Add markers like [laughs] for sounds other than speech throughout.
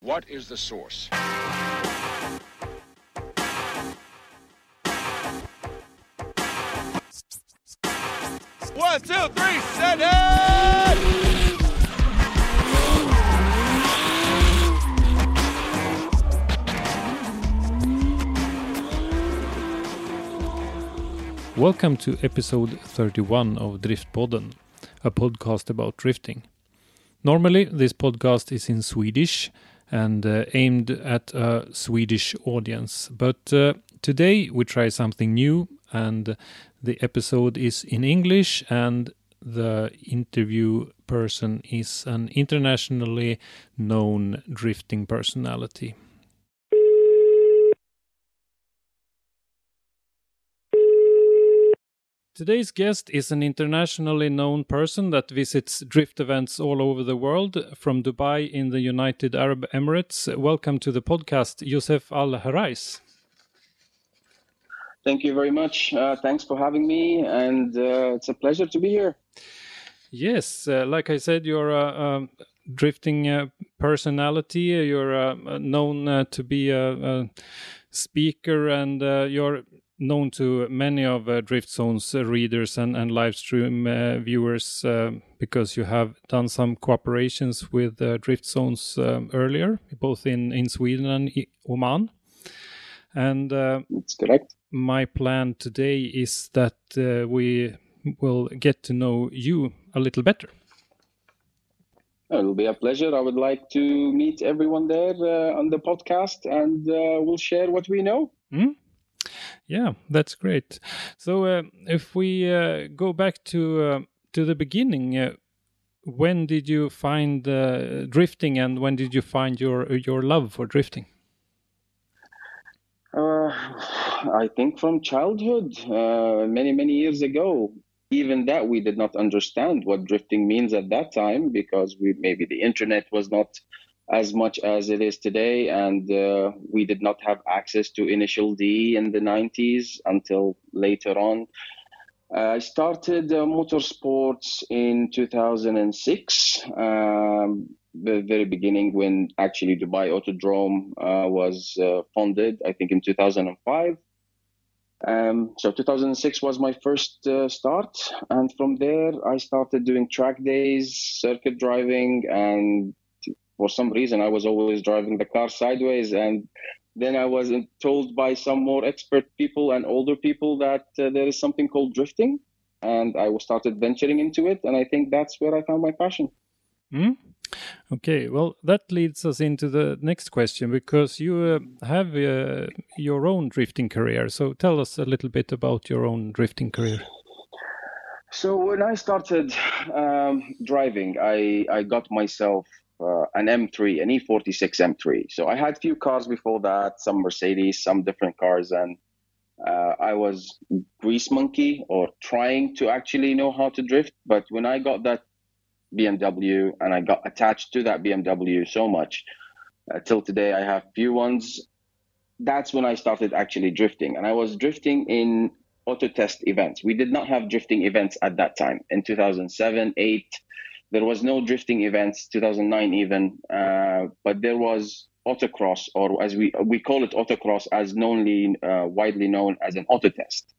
What is the source? One, two, three, set it! Welcome to episode 31 of Driftpodden, a podcast about drifting. Normally, this podcast is in Swedish and uh, aimed at a Swedish audience, but uh, today we try something new, and the episode is in English, and the interview person is an internationally known drifting personality. Today's guest is an internationally known person that visits drift events all over the world, from Dubai in the United Arab Emirates. Welcome to the podcast, Youssef Al Harais. Thank you very much. Uh, thanks for having me, and uh, it's a pleasure to be here. Yes, uh, like I said, you're a, a drifting uh, personality. You're uh, known uh, to be a, a speaker, and uh, you're known to many of uh, Drift Zone's uh, readers and, and live stream uh, viewers uh, because you have done some cooperations with uh, Drift Zones um, earlier, both in, in Sweden and Oman. And uh, That's correct. my plan today is that uh, we will get to know you a little better. It'll be a pleasure. I would like to meet everyone there uh, on the podcast, and uh, we'll share what we know. Hmm? Yeah, that's great. So, uh, if we uh, go back to uh, to the beginning, uh, when did you find uh, drifting, and when did you find your your love for drifting? Uh, I think from childhood, many, many years ago. Even that we did not understand what drifting means at that time because we maybe the internet was not as much as it is today, and uh, we did not have access to Initial D in the 90s until later on. I started uh, motorsports in 2006, um, the very beginning when actually Dubai Autodrome uh, was uh, founded, I think in 2005. Um, so 2006 was my first uh, start, and from there I started doing track days, circuit driving, and for some reason I was always driving the car sideways and then I was told by some more expert people and older people that uh, there is something called drifting, and I was started venturing into it, and I think that's where I found my passion. Hmm? Okay, well, that leads us into the next question because you uh, have uh, your own drifting career. So, tell us a little bit about your own drifting career. So when I started um, driving, I I got myself uh, an M3, an E46 M3. So I had few cars before that, some Mercedes, some different cars, and uh, I was grease monkey or trying to actually know how to drift. But when I got that BMW and I got attached to that BMW so much, uh, till today I have few ones. That's when I started actually drifting, and I was drifting in auto test events. We did not have drifting events at that time in 2007, 8. There was no drifting events, 2009 even, uh, but there was autocross, or as we we call it autocross, as knownly uh, widely known as an auto test.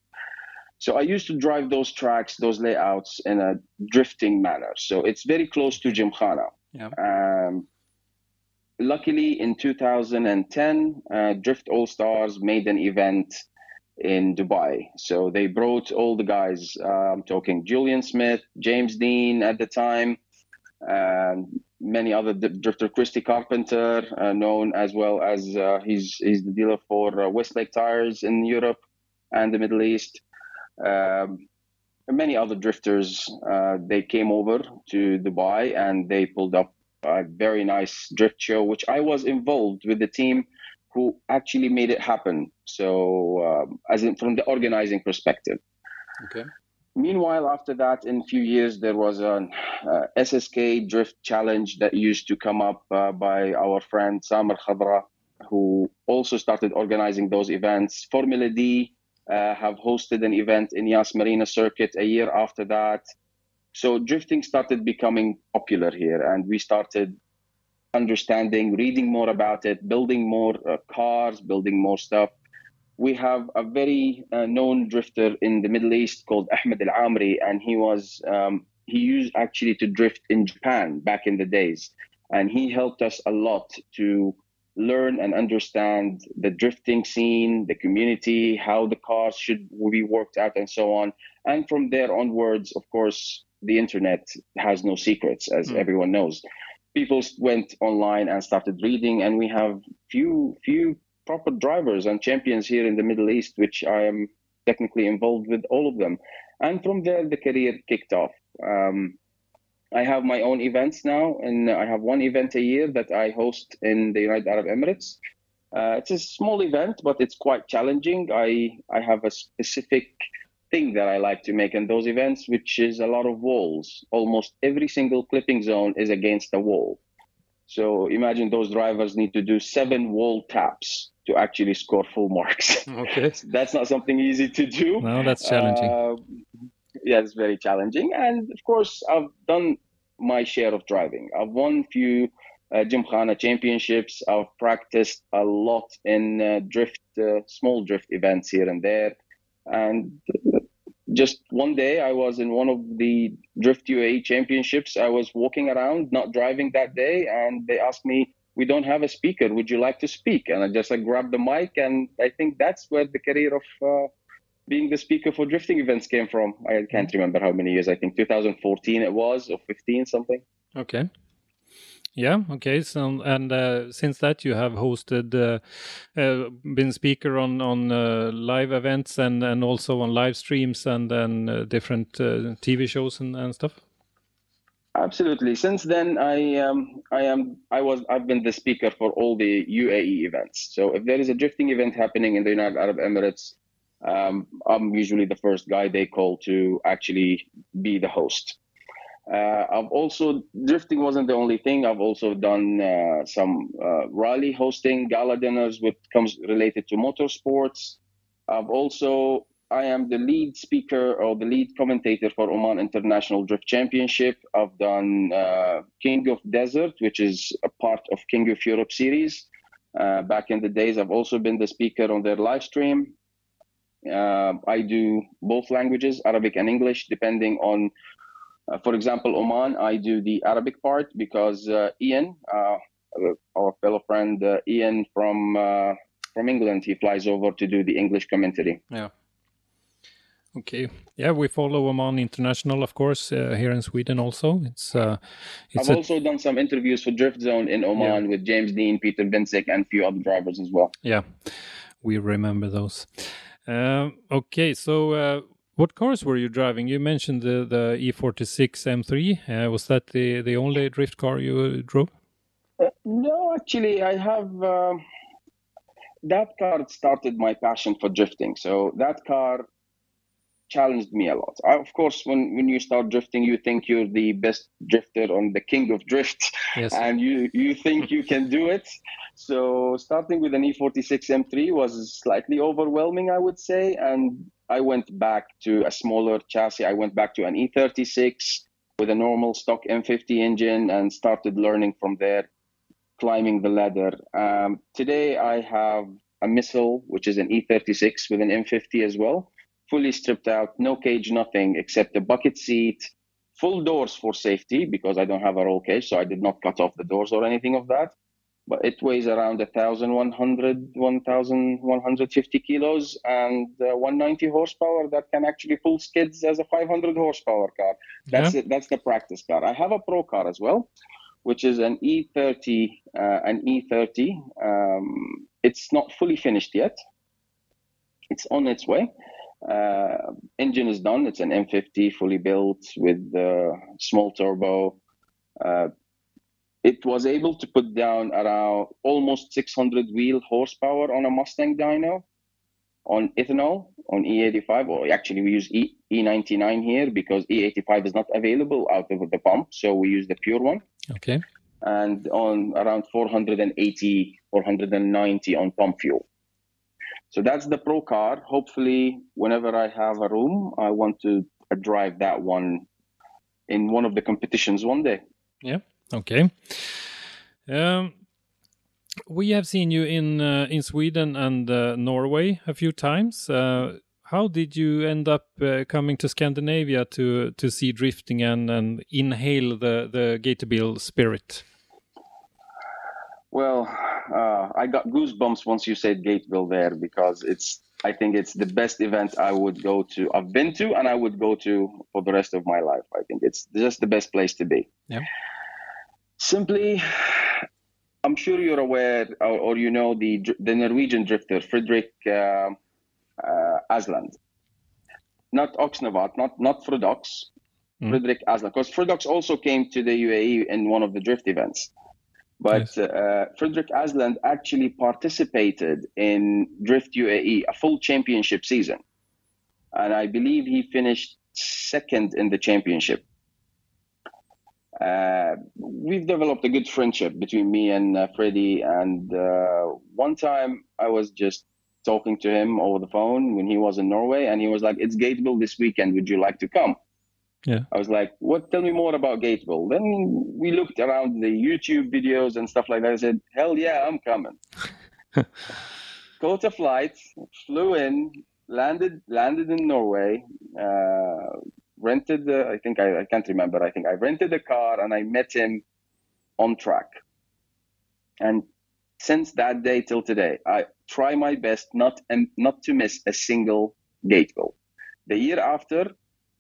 So I used to drive those tracks, those layouts in a drifting manner. So it's very close to Gymkhana. Yeah. Um, luckily, in 2010, uh, Drift All Stars made an event in Dubai. So they brought all the guys. Uh, I'm talking Julian Smith, James Dean at the time, and many other drifter. Christy Carpenter, uh, known as well as uh, he's he's the dealer for uh, Westlake Tires in Europe and the Middle East. Um, many other drifters. Uh, they came over to Dubai and they pulled up a very nice drift show, which I was involved with the team who actually made it happen. So, um, as in from the organizing perspective. Okay. Meanwhile, after that, in a few years, there was an uh, SSK Drift Challenge that used to come up uh, by our friend Samer Khadra, who also started organizing those events. Formula D uh, have hosted an event in Yas Marina Circuit a year after that. So drifting started becoming popular here, and we started understanding, reading more about it, building more uh, cars, building more stuff. We have a very uh, known drifter in the Middle East called Ahmed Al Amri, and he was um, he used actually to drift in Japan back in the days, and he helped us a lot to learn and understand the drifting scene, the community, how the cars should be worked out, and so on. And from there onwards, of course, the internet has no secrets, as mm. everyone knows. People went online and started reading, and we have few few proper drivers and champions here in the Middle East, which I am technically involved with all of them. And from there, the career kicked off. Um, I have my own events now, and I have one event a year that I host in the United Arab Emirates. Uh, it's a small event, but it's quite challenging. I I have a specific thing that I like to make in those events, which is a lot of walls. Almost every single clipping zone is against a wall. So imagine those drivers need to do seven wall taps to actually score full marks. [laughs] Okay, that's not something easy to do. No, that's challenging. Uh, yeah, it's very challenging. And of course, I've done my share of driving. I've won a few uh, Gymkhana championships. I've practiced a lot in uh, drift, uh, small drift events here and there. And just one day, I was in one of the Drift UAE championships. I was walking around, not driving that day, and they asked me, "We don't have a speaker. Would you like to speak?" And I just like grabbed the mic, and I think that's where the career of uh, being the speaker for drifting events came from. I can't remember how many years. I think 2014 it was, or 15 something. Okay. Yeah. Okay. So and uh, since that you have hosted, uh, uh, been speaker on on uh, live events and and also on live streams and then uh, different uh, TV shows and, and stuff. Absolutely. Since then, I um, I am I was I've been the speaker for all the UAE events. So if there is a drifting event happening in the United Arab Emirates, um, I'm usually the first guy they call to actually be the host. Uh, I've also drifting wasn't the only thing. I've also done uh, some uh, rally hosting, gala dinners, which comes related to motorsports. I've also I am the lead speaker or the lead commentator for Oman International Drift Championship. I've done uh, King of Desert, which is a part of King of Europe series. Uh, back in the days, I've also been the speaker on their live stream. Uh, I do both languages, Arabic and English, depending on, for example, Oman, I do the Arabic part because uh, Ian, uh, our fellow friend uh, Ian from uh, from England, he flies over to do the English commentary. Yeah. Okay. Yeah, we follow Oman International, of course, here in Sweden also. It's. it's I've a... also done some interviews for Drift Zone in Oman yeah. with James Dean, Peter Vincic, and a few other drivers as well. Yeah, we remember those. Uh, okay, so uh, what cars were you driving? You mentioned the the E46 M3. Uh, was that the the only drift car you drove? Uh, no, actually, I have. Uh, that car started my passion for drifting. So that car challenged me a lot. I, of course, when, when you start drifting, you think you're the best drifter on the king of drift, yes. and you, you think you can do it. So starting with an E46 M3 was slightly overwhelming, I would say, and I went back to a smaller chassis. I went back to an E36 with a normal stock M50 engine and started learning from there, climbing the ladder. Um, today I have a missile, which is an E36 with an M50 as well fully stripped out, no cage, nothing except a bucket seat, full doors for safety because I don't have a roll cage, so I did not cut off the doors or anything of that. But it weighs around 1,100, 1,150 kilos and uh, 190 horsepower that can actually pull skids as a 500 horsepower car. That's Yeah. it. That's the practice car. I have a pro car as well, which is an E30, uh, an E30. Um, it's not fully finished yet. It's on its way. Uh, engine is done. It's an M50 fully built with uh, small turbo. Uh, it was able to put down around almost 600 wheel horsepower on a Mustang dyno on ethanol on E85, or actually we use e, E99 here because E85 is not available out of the pump, so we use the pure one. Okay. And on around 480, 490 on pump fuel. So that's the pro car. Hopefully, whenever I have a room, I want to drive that one in one of the competitions one day. Yeah. Okay. Um, we have seen you in uh, in Sweden and uh, Norway a few times. Uh, how did you end up uh, coming to Scandinavia to to see drifting and, and inhale the the Gatebil spirit? Well, uh, I got goosebumps once you said Gatebil there because it's. I think it's the best event I would go to. I've been to, and I would go to for the rest of my life. I think it's just the best place to be. Yeah. Simply, I'm sure you're aware, or, or you know the the Norwegian drifter Fredrik uh, uh, Asland, not Oksnevad, not not Frodox, Mm. Fredrik Asland, because Frodox also came to the UAE in one of the drift events. But Yes. uh, Frederick Asland actually participated in Drift UAE, a full championship season. And I believe he finished second in the championship. Uh, we've developed a good friendship between me and uh, Freddie. And uh, one time I was just talking to him over the phone when he was in Norway, and he was like, It's Gatebil this weekend. Would you like to come? Yeah. I was like, "What? Tell me more about Gatebil." Then we looked around the YouTube videos and stuff like that. I said, "Hell yeah, I'm coming." [laughs] Caught a flight, flew in, landed landed in Norway, uh, rented the. I think I, I can't remember. I think I rented a car and I met him on track. And since that day till today, I try my best not and not to miss a single Gatebil. The year after,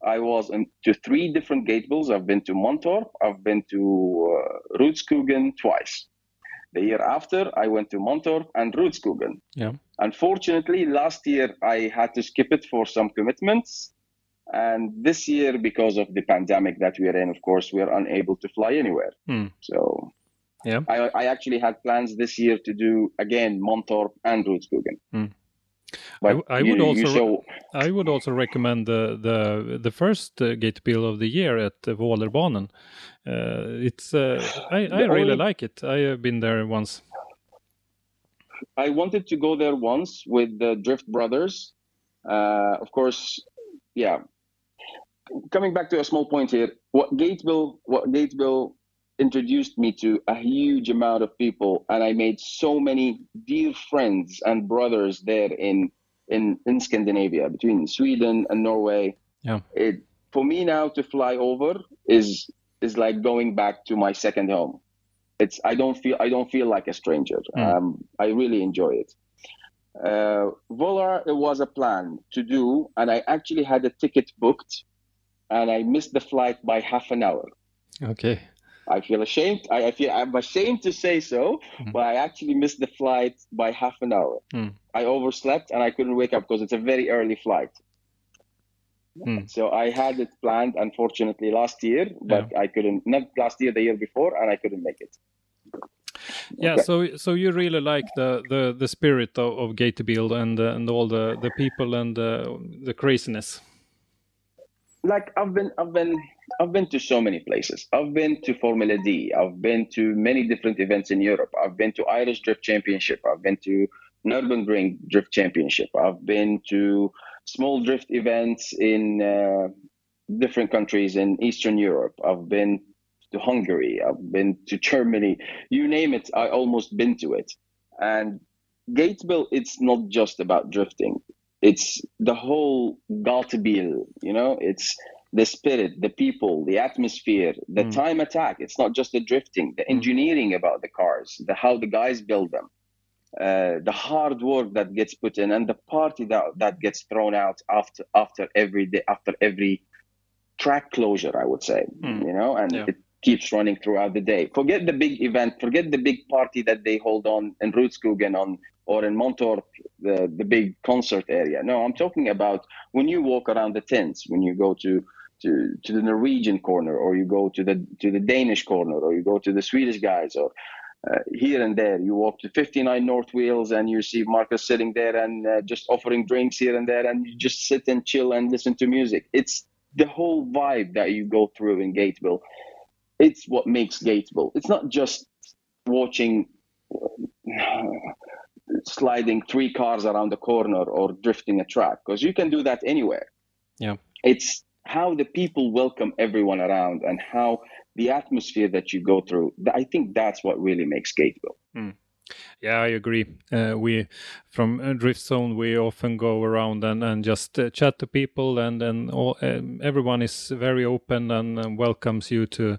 I was in, to three different Gatebils. I've been to Mantorp, I've been to uh, twice. The year after, I went to Mantorp and Rudskogen. Yeah. Unfortunately, last year I had to skip it for some commitments. And this year, because of the pandemic that we're in, of course, we're unable to fly anywhere. Hmm. So Yeah. I, I actually had plans this year to do again Mantorp and Rudskogen. Hmm. But I- I you, would also- show, I would also recommend the the the first uh, Gatebil of the year at uh, Vålerbanen. Uh, it's uh, I, I [sighs] really only- like it. I have been there once. I wanted to go there once with the Drift Brothers. Uh, of course, yeah. Coming back to a small point here, what Gatebil, what introduced me to a huge amount of people, and I made so many dear friends and brothers there in in in Scandinavia, between Sweden and Norway. Yeah. It for me now to fly over is is like going back to my second home it's I don't feel I don't feel like a stranger. Mm. Um, I really enjoy it. Uh, Våler it was a plan to do, and I actually had a ticket booked, and I missed the flight by half an hour. Okay. I feel ashamed. I, I feel I'm ashamed to say so, Mm. but I actually missed the flight by half an hour. Mm. I overslept and I couldn't wake up because it's a very early flight. Mm. So I had it planned, unfortunately, last year, but I couldn't. Not last year, the year before, and I couldn't make it. Yeah. Okay. So so you really like the the the spirit of, of Gatebil and uh, and all the the people and uh, the craziness. Like I've been I've been I've been to so many places. I've been to Formula D. I've been to many different events in Europe. I've been to Irish Drift Championship. I've been to Nürburgring Drift Championship. I've been to small drift events in uh, different countries in Eastern Europe. I've been to Hungary. I've been to Germany. You name it, I almost been to it. And Gatebil, it's not just about drifting. It's the whole Gatebil, you know, it's the spirit, the people, the atmosphere, the Mm. time attack. It's not just the drifting, the engineering about the cars, the how the guys build them, uh, the hard work that gets put in, and the party that that gets thrown out after after every day after every track closure. I would say, Mm. you know, and Yeah. it keeps running throughout the day. Forget the big event, forget the big party that they hold on in Rudskogen on or in Mantorp, the the big concert area. No, I'm talking about when you walk around the tents, when you go to to, to the Norwegian corner, or you go to the to the Danish corner, or you go to the Swedish guys, or uh, here and there. You walk to 59 North Wheels, and you see Marcus sitting there and uh, just offering drinks here and there, and you just sit and chill and listen to music. It's the whole vibe that you go through in Gatebil. It's what makes Gatebil. It's not just watching sliding three cars around the corner or drifting a track because you can do that anywhere. Yeah. It's how the people welcome everyone around and how the atmosphere that you go through. I think that's what really makes Gatebil. Yeah, I agree. Uh, we from uh, Drift Zone we often go around and and just uh, chat to people, and and all, um, everyone is very open and, and welcomes you to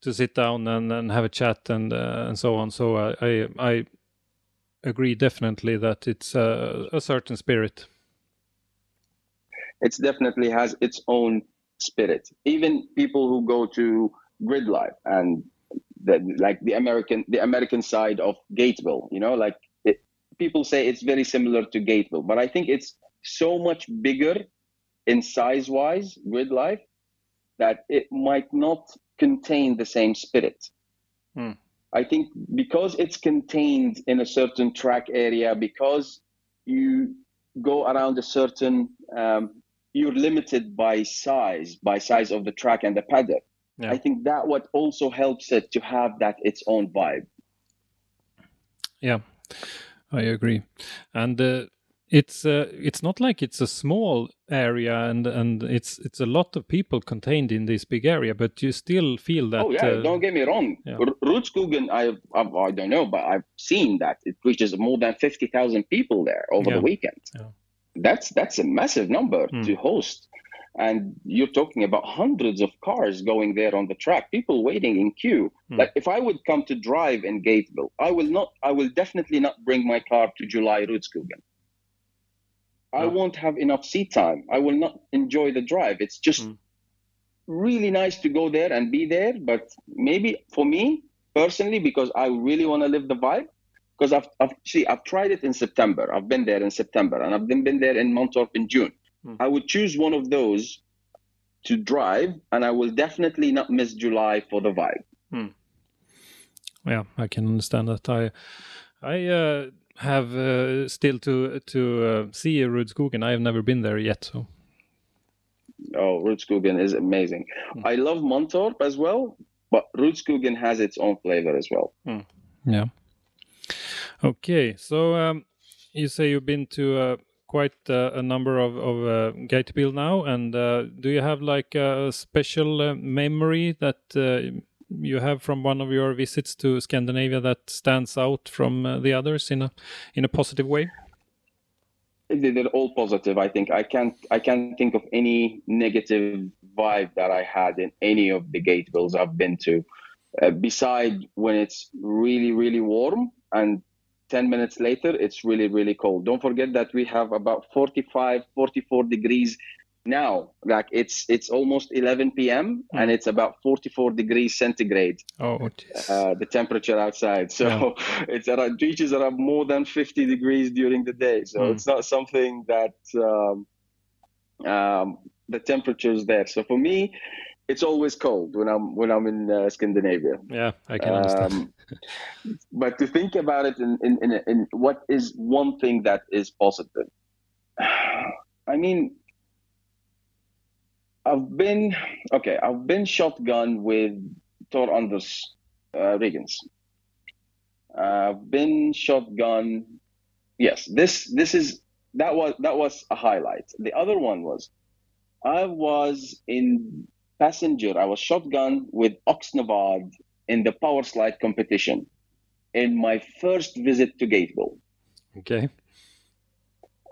to sit down and, and have a chat and uh, and so on. So I I, I agree definitely that it's uh, a certain spirit. It definitely has its own spirit. Even people who go to Grid Life and the, like the American the American side of Gatebil, you know, like it, people say it's very similar to Gatebil, but I think it's so much bigger in size wise, Grid Life, that it might not contain the same spirit. Hmm. I think because it's contained in a certain track area, because you go around a certain, um, you're limited by size, by size of the track and the paddock. Yeah. I think that what also helps it to have that its own vibe. Yeah, I agree, and uh, it's uh, it's not like it's a small area, and and it's it's a lot of people contained in this big area, but you still feel that. oh yeah, uh, don't get me wrong. yeah. R- Rudskogen, I I've, I don't know, but I've seen that it reaches more than fifty thousand people there over Yeah. the weekend. Yeah. That's that's a massive number Hmm. to host, and you're talking about hundreds of cars going there on the track. People waiting in queue. Hmm. Like if I would come to drive in Gatebil, I will not. I will definitely not bring my car to July Rudskogen. I No. won't have enough seat time. I will not enjoy the drive. It's just Hmm. really nice to go there and be there. But maybe for me personally, because I really want to live the vibe. Because I've, I've see, I've tried it in September. I've been there in September, and I've been, been there in Mantorp in June. Hmm. I would choose one of those to drive, and I will definitely not miss July for the vibe. Yeah, I can understand that. I I uh, have uh, still to to uh, see Rudskogen. I have never been there yet. So Oh, Rudskogen is amazing. Hmm. I love Mantorp as well, but Rudskogen has its own flavor as well. yeah. Okay, so um, you say you've been to uh, quite uh, a number of of uh, Gatebil now, and uh, do you have like a special uh, memory that uh, you have from one of your visits to Scandinavia that stands out from uh, the others in a in a positive way? They- They're all positive. I think I can't I can't think of any negative vibe that I had in any of the Gatebils I've been to. Uh, beside when it's really really warm and 10 minutes later it's really really cold. Don't forget that we have about 45 44 degrees now. Like it's it's almost 11 p.m. and it's about 44 degrees centigrade. Oh, uh, the temperature outside. So [laughs] it's around it reaches around more than 50 degrees during the day. So Mm. it's not something that um, um, the temperature's there. So for me, it's always cold when I'm when I'm in uh, Scandinavia. yeah, I can understand. Um, but to think about it in, in, in, in what is one thing that is positive. [sighs] I mean, I've been okay. I've been shotgun with Tor Anders uh, Regens. I've been shotgun. Yes, this this is that was that was a highlight. The other one was I was in passenger. I was shotgun with Oxnard in the power slide competition in my first visit to Gatebil. Okay.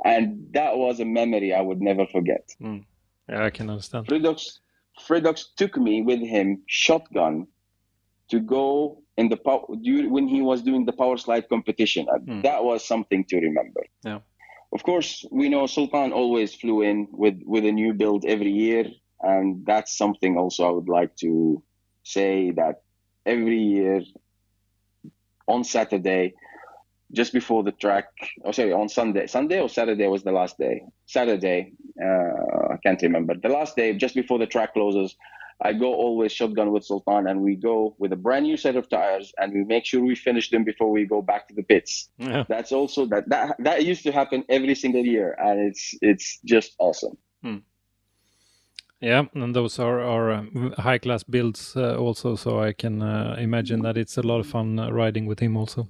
And that was a memory I would never forget. Yeah, I can understand. Fredox, Fredox took me with him shotgun to go in the power when he was doing the power slide competition. Mm. That was something to remember. Yeah. Of course, we know Sultan always flew in with with a new build every year, and that's something also I would like to say that every year on Saturday, just before the track, oh sorry, on Sunday, Sunday or Saturday was the last day. Saturday, uh, I can't remember. The last day, just before the track closes, I go always shotgun with Sultan, and we go with a brand new set of tires, and we make sure we finish them before we go back to the pits. Yeah. That's also that that that used to happen every single year, and it's it's just awesome. Hmm. Yeah, and those are are uh, high class builds uh, also, so I can uh, imagine that it's a lot of fun uh, riding with him also.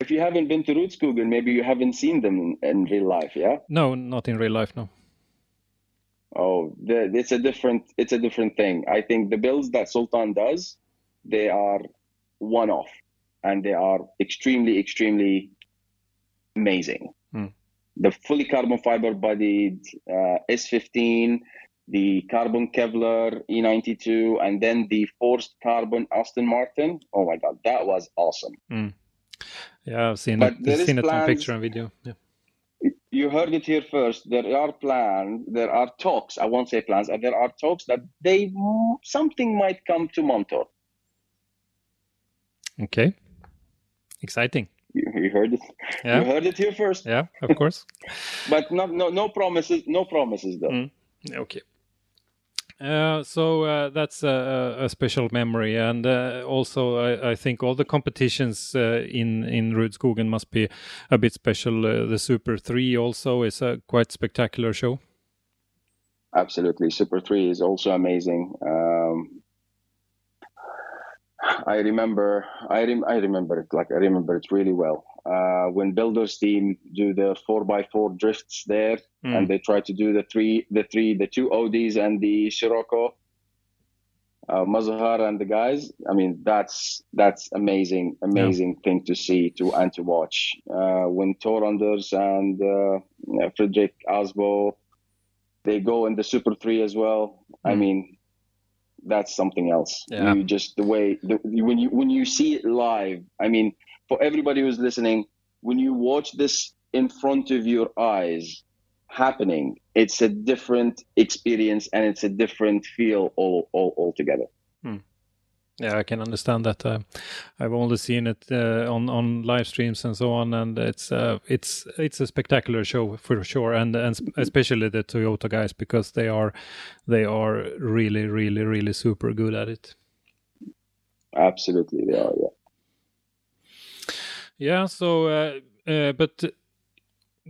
If you haven't been to Rudskogen, maybe you haven't seen them in, in real life, yeah? No, not in real life, no. Oh, the, it's a different it's a different thing. I think the builds that Sultan does, they are one off, and they are extremely extremely amazing. Hmm. The fully carbon fiber bodied uh, S15, the carbon Kevlar E92, and then the forced carbon Aston Martin. Oh my god, that was awesome. Hmm. Yeah, I've seen but it. I've seen it on picture and video. Yeah you heard it here first. There are plans, there are talks. I won't say plans. There are talks that they something might come to Mantorp. Okay, exciting. You, you heard it. Yeah. You heard it here first. Yeah, of course. [laughs] but no, no, no promises. No promises, though. Mm. Okay. Uh, so uh, that's a, a, special memory, and uh, also I, I, think all the competitions uh, in in Rudskogen must be a bit special. Uh, the Super Three also is a quite spectacular show. Absolutely, Super Three is also amazing. Um, I remember, I, rem- I remember it like I remember it really well uh, when builders team do the four by four drifts there, mm. and they try to do the three, the three, the two ODs and the Scirocco, uh, Mazhar and the guys. I mean, that's that's amazing, amazing yeah. thing to see to and to watch. Uh, when Tor Anders and uh, Frederick Aasbø, they go in the Super Three as well. Mm. I mean, that's something else. Yeah. You just the way the, when you when you see it live. I mean for everybody who's listening, when you watch this in front of your eyes happening, it's a different experience and it's a different feel all, all altogether. Yeah, I can understand that. Uh, I've only seen it uh, on on live streams and so on, and it's uh, it's it's a spectacular show for sure, and and especially the Toyota guys because they are they are really really really super good at it. Absolutely, they are. Yeah. Yeah. So, uh, uh, but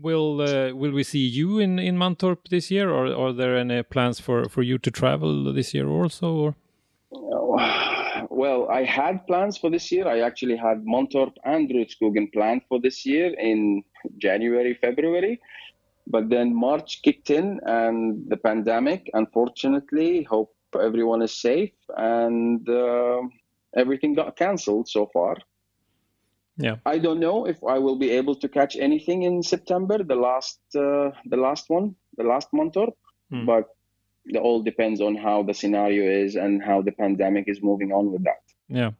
will uh, will we see you in in Mantorp this year, or are there any plans for for you to travel this year also? Or? Well, I had plans for this year. I actually had Mantorp and Rudskogen planned for this year in January, February. But then March kicked in and the pandemic, unfortunately, hope everyone is safe and uh, everything got canceled so far. Yeah. I don't know if I will be able to catch anything in September, the last uh, the last one, the last Mantorp, mm. but it all depends on how the scenario is and how the pandemic is moving on with that. Yeah.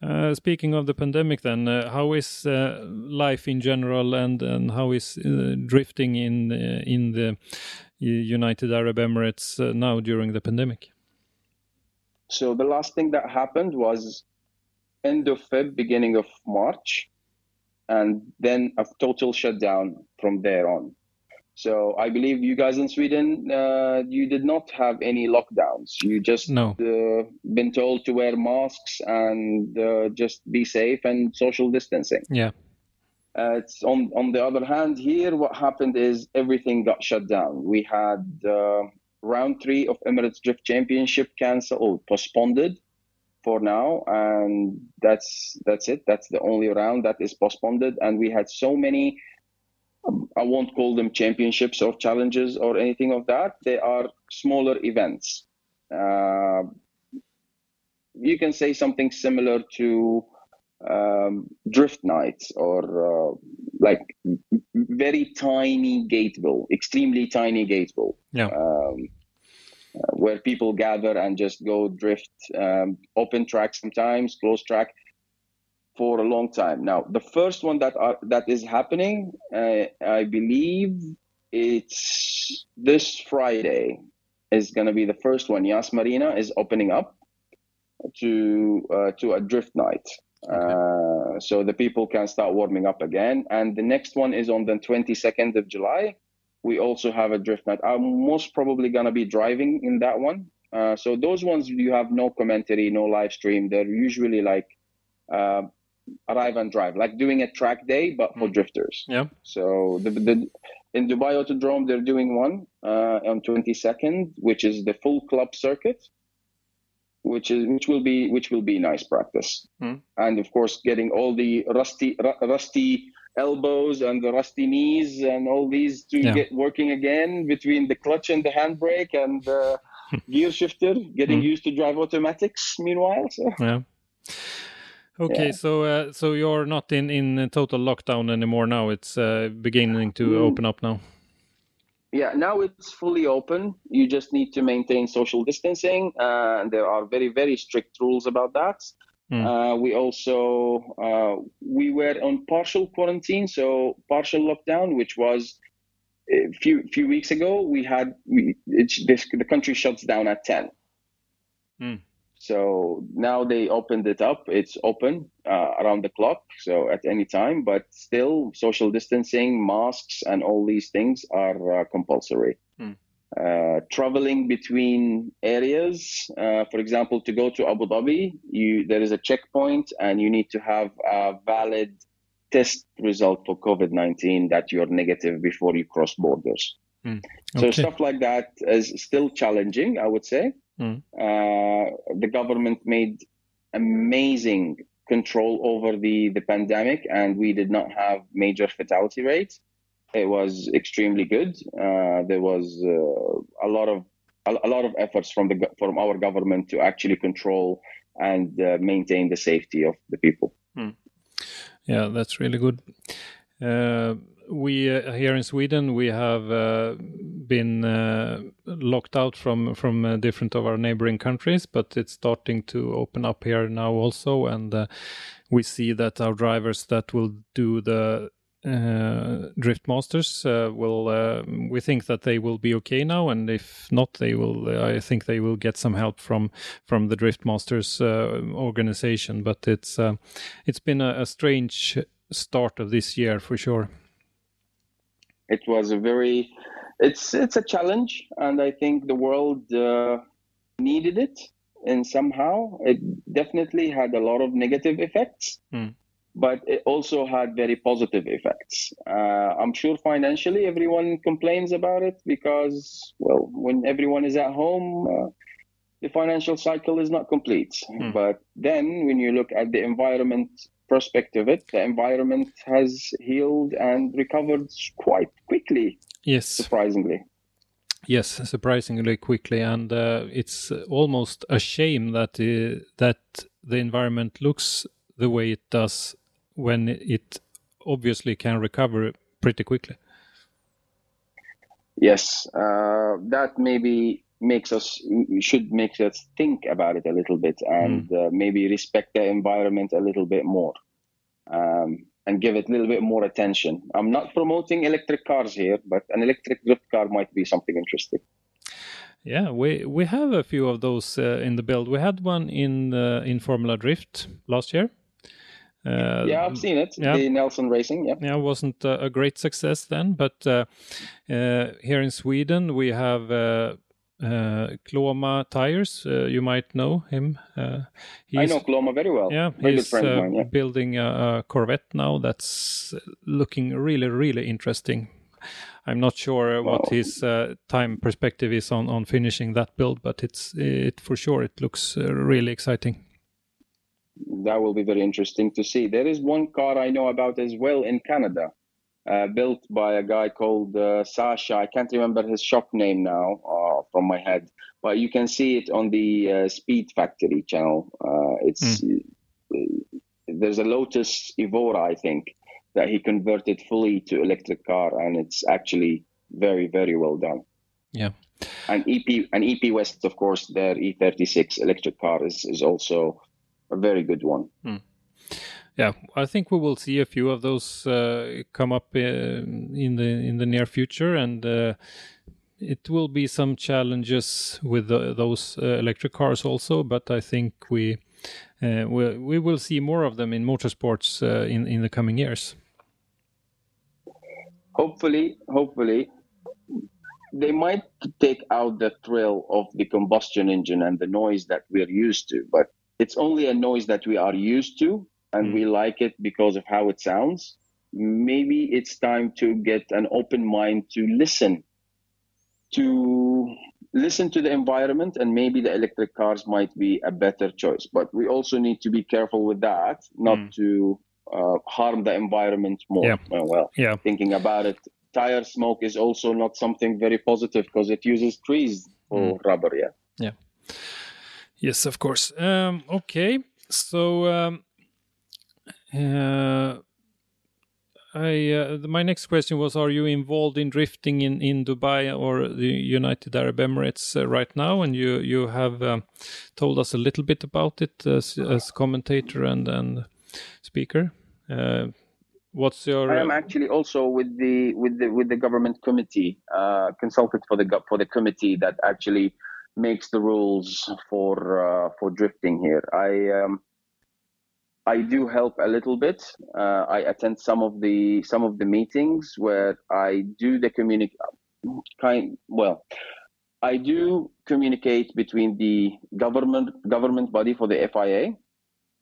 Uh, speaking of the pandemic, then, uh, how is uh, life in general, and and how is uh, drifting in uh, in the United Arab Emirates uh, now during the pandemic? So the last thing that happened was end of Feb, beginning of March, and then a total shutdown from there on. So I believe you guys in Sweden, uh, you did not have any lockdowns. You just no. uh, been told to wear masks and uh, just be safe and social distancing. Yeah. Uh, it's on on the other hand here, what happened is everything got shut down. We had uh, round three of Emirates Drift Championship canceled, or postponed for now, and that's that's it. That's the only round that is postponed, and we had so many. I won't call them championships or challenges or anything of that. They are smaller events. Uh, you can say something similar to um, drift nights or uh, like very tiny Gatebil, extremely tiny Gatebil. Yeah. Um, uh, where people gather and just go drift um, open track sometimes, closed track for a long time. Now, the first one that are, that is happening, uh, I believe it's this Friday is going to be the first one. Yas Marina is opening up to uh, to a drift night. Uh, so the people can start warming up again. And the next one is on the 22nd of July. We also have a drift night. I'm most probably going to be driving in that one. Uh, so those ones you have no commentary, no live stream. They're usually like uh, arrive and drive, like doing a track day, but for mm. drifters. Yeah. So the, the in Dubai Autodrome they're doing one uh, on 22nd, which is the full club circuit, which is which will be which will be nice practice, mm. and of course getting all the rusty ru- rusty elbows and the rusty knees and all these to Yeah. get working again between the clutch and the handbrake and the [laughs] gear shifter, getting mm. used to drive automatics. Meanwhile, so. Yeah. Okay, Yeah. so uh, so you're not in in total lockdown anymore now. It's uh, beginning to Mm. open up now. Yeah, now it's fully open. You just need to maintain social distancing. Uh, there are very, very strict rules about that. Mm. Uh, we also uh, we were on partial quarantine, so partial lockdown, which was a few few weeks ago. We had we, the country shuts down at ten. Mm. So now they opened it up. It's open uh, around the clock, so at any time, but still social distancing, masks, and all these things are uh, compulsory. Hmm. Uh, traveling between areas, uh, for example, to go to Abu Dhabi, you there is a checkpoint, and you need to have a valid test result for COVID nineteen that you're negative before you cross borders. So Okay. stuff like that is still challenging, I would say. Mm. Uh, the government made amazing control over the, the pandemic, and we did not have major fatality rates. It was extremely good. Uh, there was uh, a lot of a, a lot of efforts from the from our government to actually control and uh, maintain the safety of the people. Yeah, that's really good. Uh, we uh, here in Sweden we have uh, been uh, locked out from from uh, different of our neighboring countries, but it's starting to open up here now also, and uh, we see that our drivers that will do the drift masters will we think that they will be okay now and if not they will i think they will get some help from from the drift masters organization. But it's it's been a, a strange start of this year for sure it was a very it's it's a challenge and i think the world uh, needed it and somehow it definitely had a lot of negative effects Hmm. but it also had very positive effects uh, i'm sure financially everyone complains about it because well when everyone is at home uh, the financial cycle is not complete but then when you look at the environment prospect of it the environment has healed and recovered quite quickly yes surprisingly. Yes, surprisingly quickly, and uh, it's almost a shame that uh, that the environment looks the way it does when it obviously can recover pretty quickly. Yes, uh, that maybe makes us should make us think about it a little bit and uh, maybe respect the environment a little bit more um, and give it a little bit more attention. I'm not promoting electric cars here, but an electric drift car might be something interesting. Yeah, we we have a few of those uh, in the build. We had one in uh, in Formula Drift last year. Uh, yeah, I've seen it. yeah. The Nelson Racing. Yeah. yeah, wasn't uh, a great success then, but uh, uh, here in Sweden we have uh, Kloma tires. Uh, you might know him. Uh, I know Coloma very well. Yeah, very he's uh, mine. Yeah. building a, a Corvette now that's looking really, really interesting. I'm not sure what Wow. his uh, time perspective is on, on finishing that build, but it's it for sure it looks uh, really exciting. that will be very interesting to see. There is one car I know about as well in Canada, uh, built by a guy called uh, Sasha. I can't remember his shop name now uh, from my head, but you can see it on the uh, Speed Factory channel. Uh, it's there's a Lotus Evora, I think, that he converted fully to electric car, and it's actually very very well done. Yeah. And EP and EP West, of course, their E36 electric car is, is also a very good one. Mm. Yeah, I think we will see a few of those uh, come up uh, in the in the near future, and uh, it will be some challenges with the, those uh, electric cars also. But I think we uh, we we will see more of them in motorsports uh, in in the coming years. Hopefully, hopefully, they might take out the thrill of the combustion engine and the noise that we're used to, but it's only a noise that we are used to and mm. we like it because of how it sounds. Maybe it's time to get an open mind to listen to listen to the environment and maybe the electric cars might be a better choice. But we also need to be careful with that not mm. to uh, harm the environment more. Yeah. well, yeah. thinking about it tire smoke is also not something very positive because it uses trees for mm. rubber yeah. Yeah. Yes of course. Um, okay. So um, uh, I, uh, my next question was: Are you involved in drifting in, in Dubai or the United Arab Emirates uh, right now? And you you have um, told us a little bit about it as, as commentator and and speaker. Uh, what's your? I am actually also with the with the with the government committee, uh, consulted for the for the committee that actually makes the rules for uh, for drifting here. I um, I do help a little bit. Uh, I attend some of the some of the meetings where I do the communicate kind well. I do communicate between the government government body for the FIA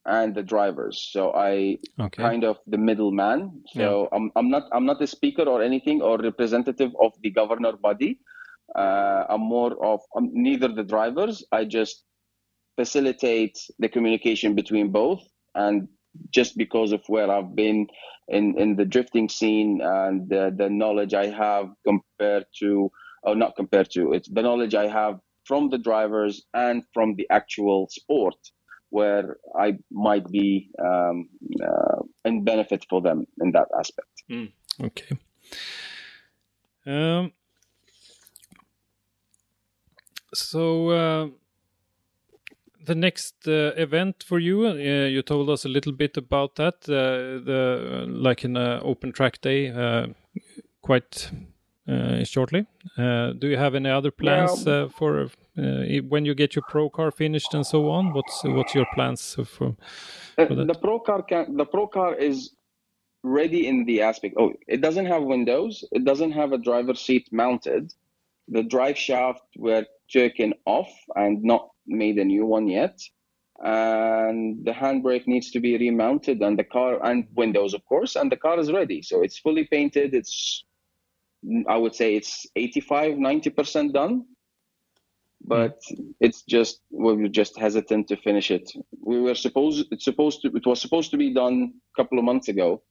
and the drivers. So I okay. kind of the middleman. So yeah. I'm I'm not I'm not a speaker or anything or representative of the governor body. Uh, I'm more of I'm neither the drivers. I just facilitate the communication between both and just because of where I've been in, in the drifting scene and the, the knowledge I have compared to, or not compared to, it's the knowledge I have from the drivers and from the actual sport where I might be um, uh, in benefit for them in that aspect. Mm, okay. Um, so, uh, the next uh, event for you, uh, you told us a little bit about that, uh, the like an open track day, uh, quite uh, shortly. Uh, do you have any other plans for when you get your pro car finished and so on? What's what's your plans for? for the pro car can, the pro car is ready in the aspect. Oh, it doesn't have windows. It doesn't have a driver seat mounted. The drive shaft were taken off and not made a new one yet. And the handbrake needs to be remounted and the car and windows, of course, and the car is ready. So it's fully painted. It's, I would say it's 85, 90% done. But it's just, we were just hesitant to finish it. We were supposed, it's supposed to, it was supposed to be done a couple of months ago.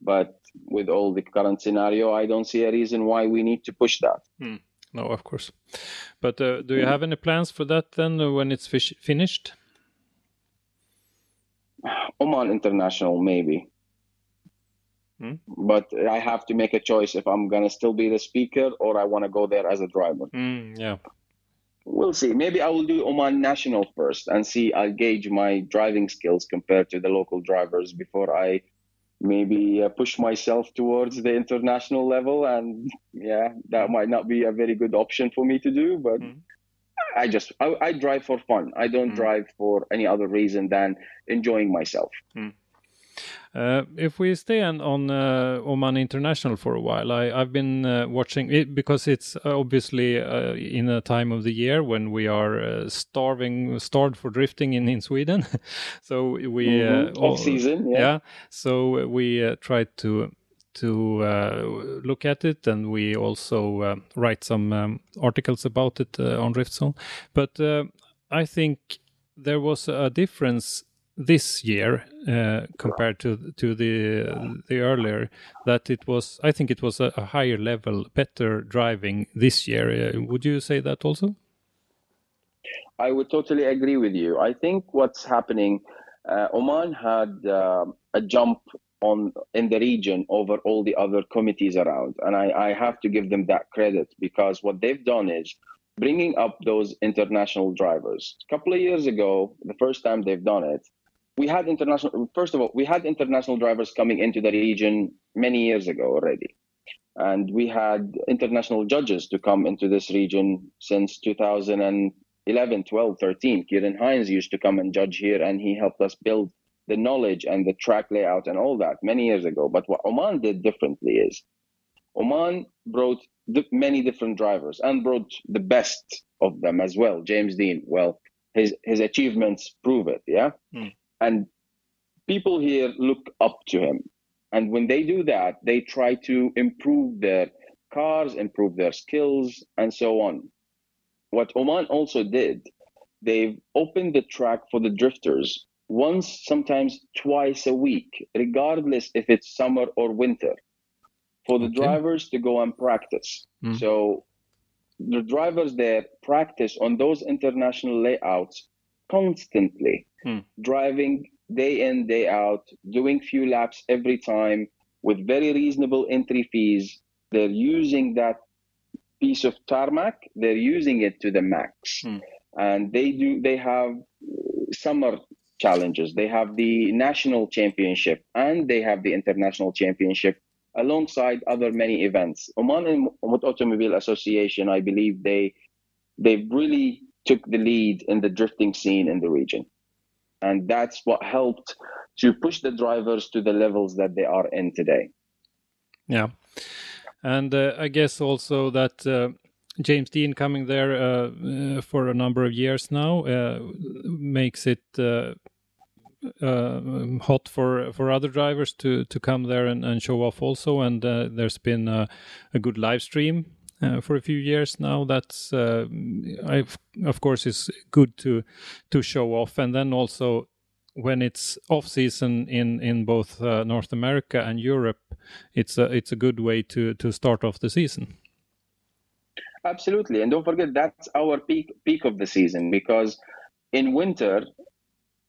But with all the current scenario, I don't see a reason why we need to push that. Hmm no, of course. But uh, do you have any plans for that then uh, when it's finished? Oman International, maybe. Hmm? But I have to make a choice if I'm gonna still be the speaker or I want to go there as a driver. Mm, yeah. We'll see. Maybe I will do Oman National first and see. I'll gauge my driving skills compared to the local drivers before I maybe uh, push myself towards the international level and yeah that might not be a very good option for me to do but mm. i just I, I, drive for fun i don't mm. drive for any other reason than enjoying myself mm. Uh, if we stay on, on uh, Oman International for a while, I, have been uh, watching it because it's obviously uh, in a time of the year when we are uh, starving, starved for drifting in, in Sweden. [laughs] so we mm-hmm. off season, yeah. yeah. So we try to to uh, look at it, and we also uh, write some um, articles about it uh, on DriftZone. But I think there was a difference this year uh, compared to to the the earlier that it was I think it was a, a higher level better driving this year. Uh, would you say that also? I would totally agree with you. I think what's happening uh, Oman had um, a jump on in the region over all the other committees around. And I, I have to give them that credit because what they've done is bringing up those international drivers. A couple of years ago, the first time they've done it, we had international. First of all, we had international drivers coming into the region many years ago already, and we had international judges to come into this region since 2011, 12, 13. Kieran Hines used to come and judge here, and he helped us build the knowledge and the track layout and all that many years ago. But what Oman did differently is Oman brought many different drivers and brought the best of them as well. James Deane, well, his his achievements prove it, yeah. Mm. And people here look up to him, and when they do that, they try to improve their cars, improve their skills, and so on. What Oman also did, they've opened the track for the drifters once, sometimes twice a week, regardless if it's summer or winter for the okay. drivers to go and practice. Mm. So the drivers there practice on those international layouts constantly, mm. driving day in, day out, doing few laps every time with very reasonable entry fees. They're using that piece of tarmac, they're using it to the max. Mm. And they do they have summer challenges. They have the national championship and they have the international championship alongside other many events. Oman Automobile Association, I believe they they've really took the lead in the drifting scene in the region. And that's what helped to push the drivers to the levels that they are in today. Yeah. And uh, I guess also that uh, James Deane coming there uh, uh for a number of years now uh, makes it uh, uh, hot for for other drivers to to come there and, and show off also. And there's been a, a, good live stream uh, for a few years now. That's uh, of course is good to to show off, and then also when it's off season in in both uh, North America and Europe, it's a it's a good way to to start off the season. Absolutely, and don't forget that's our peak peak of the season because in winter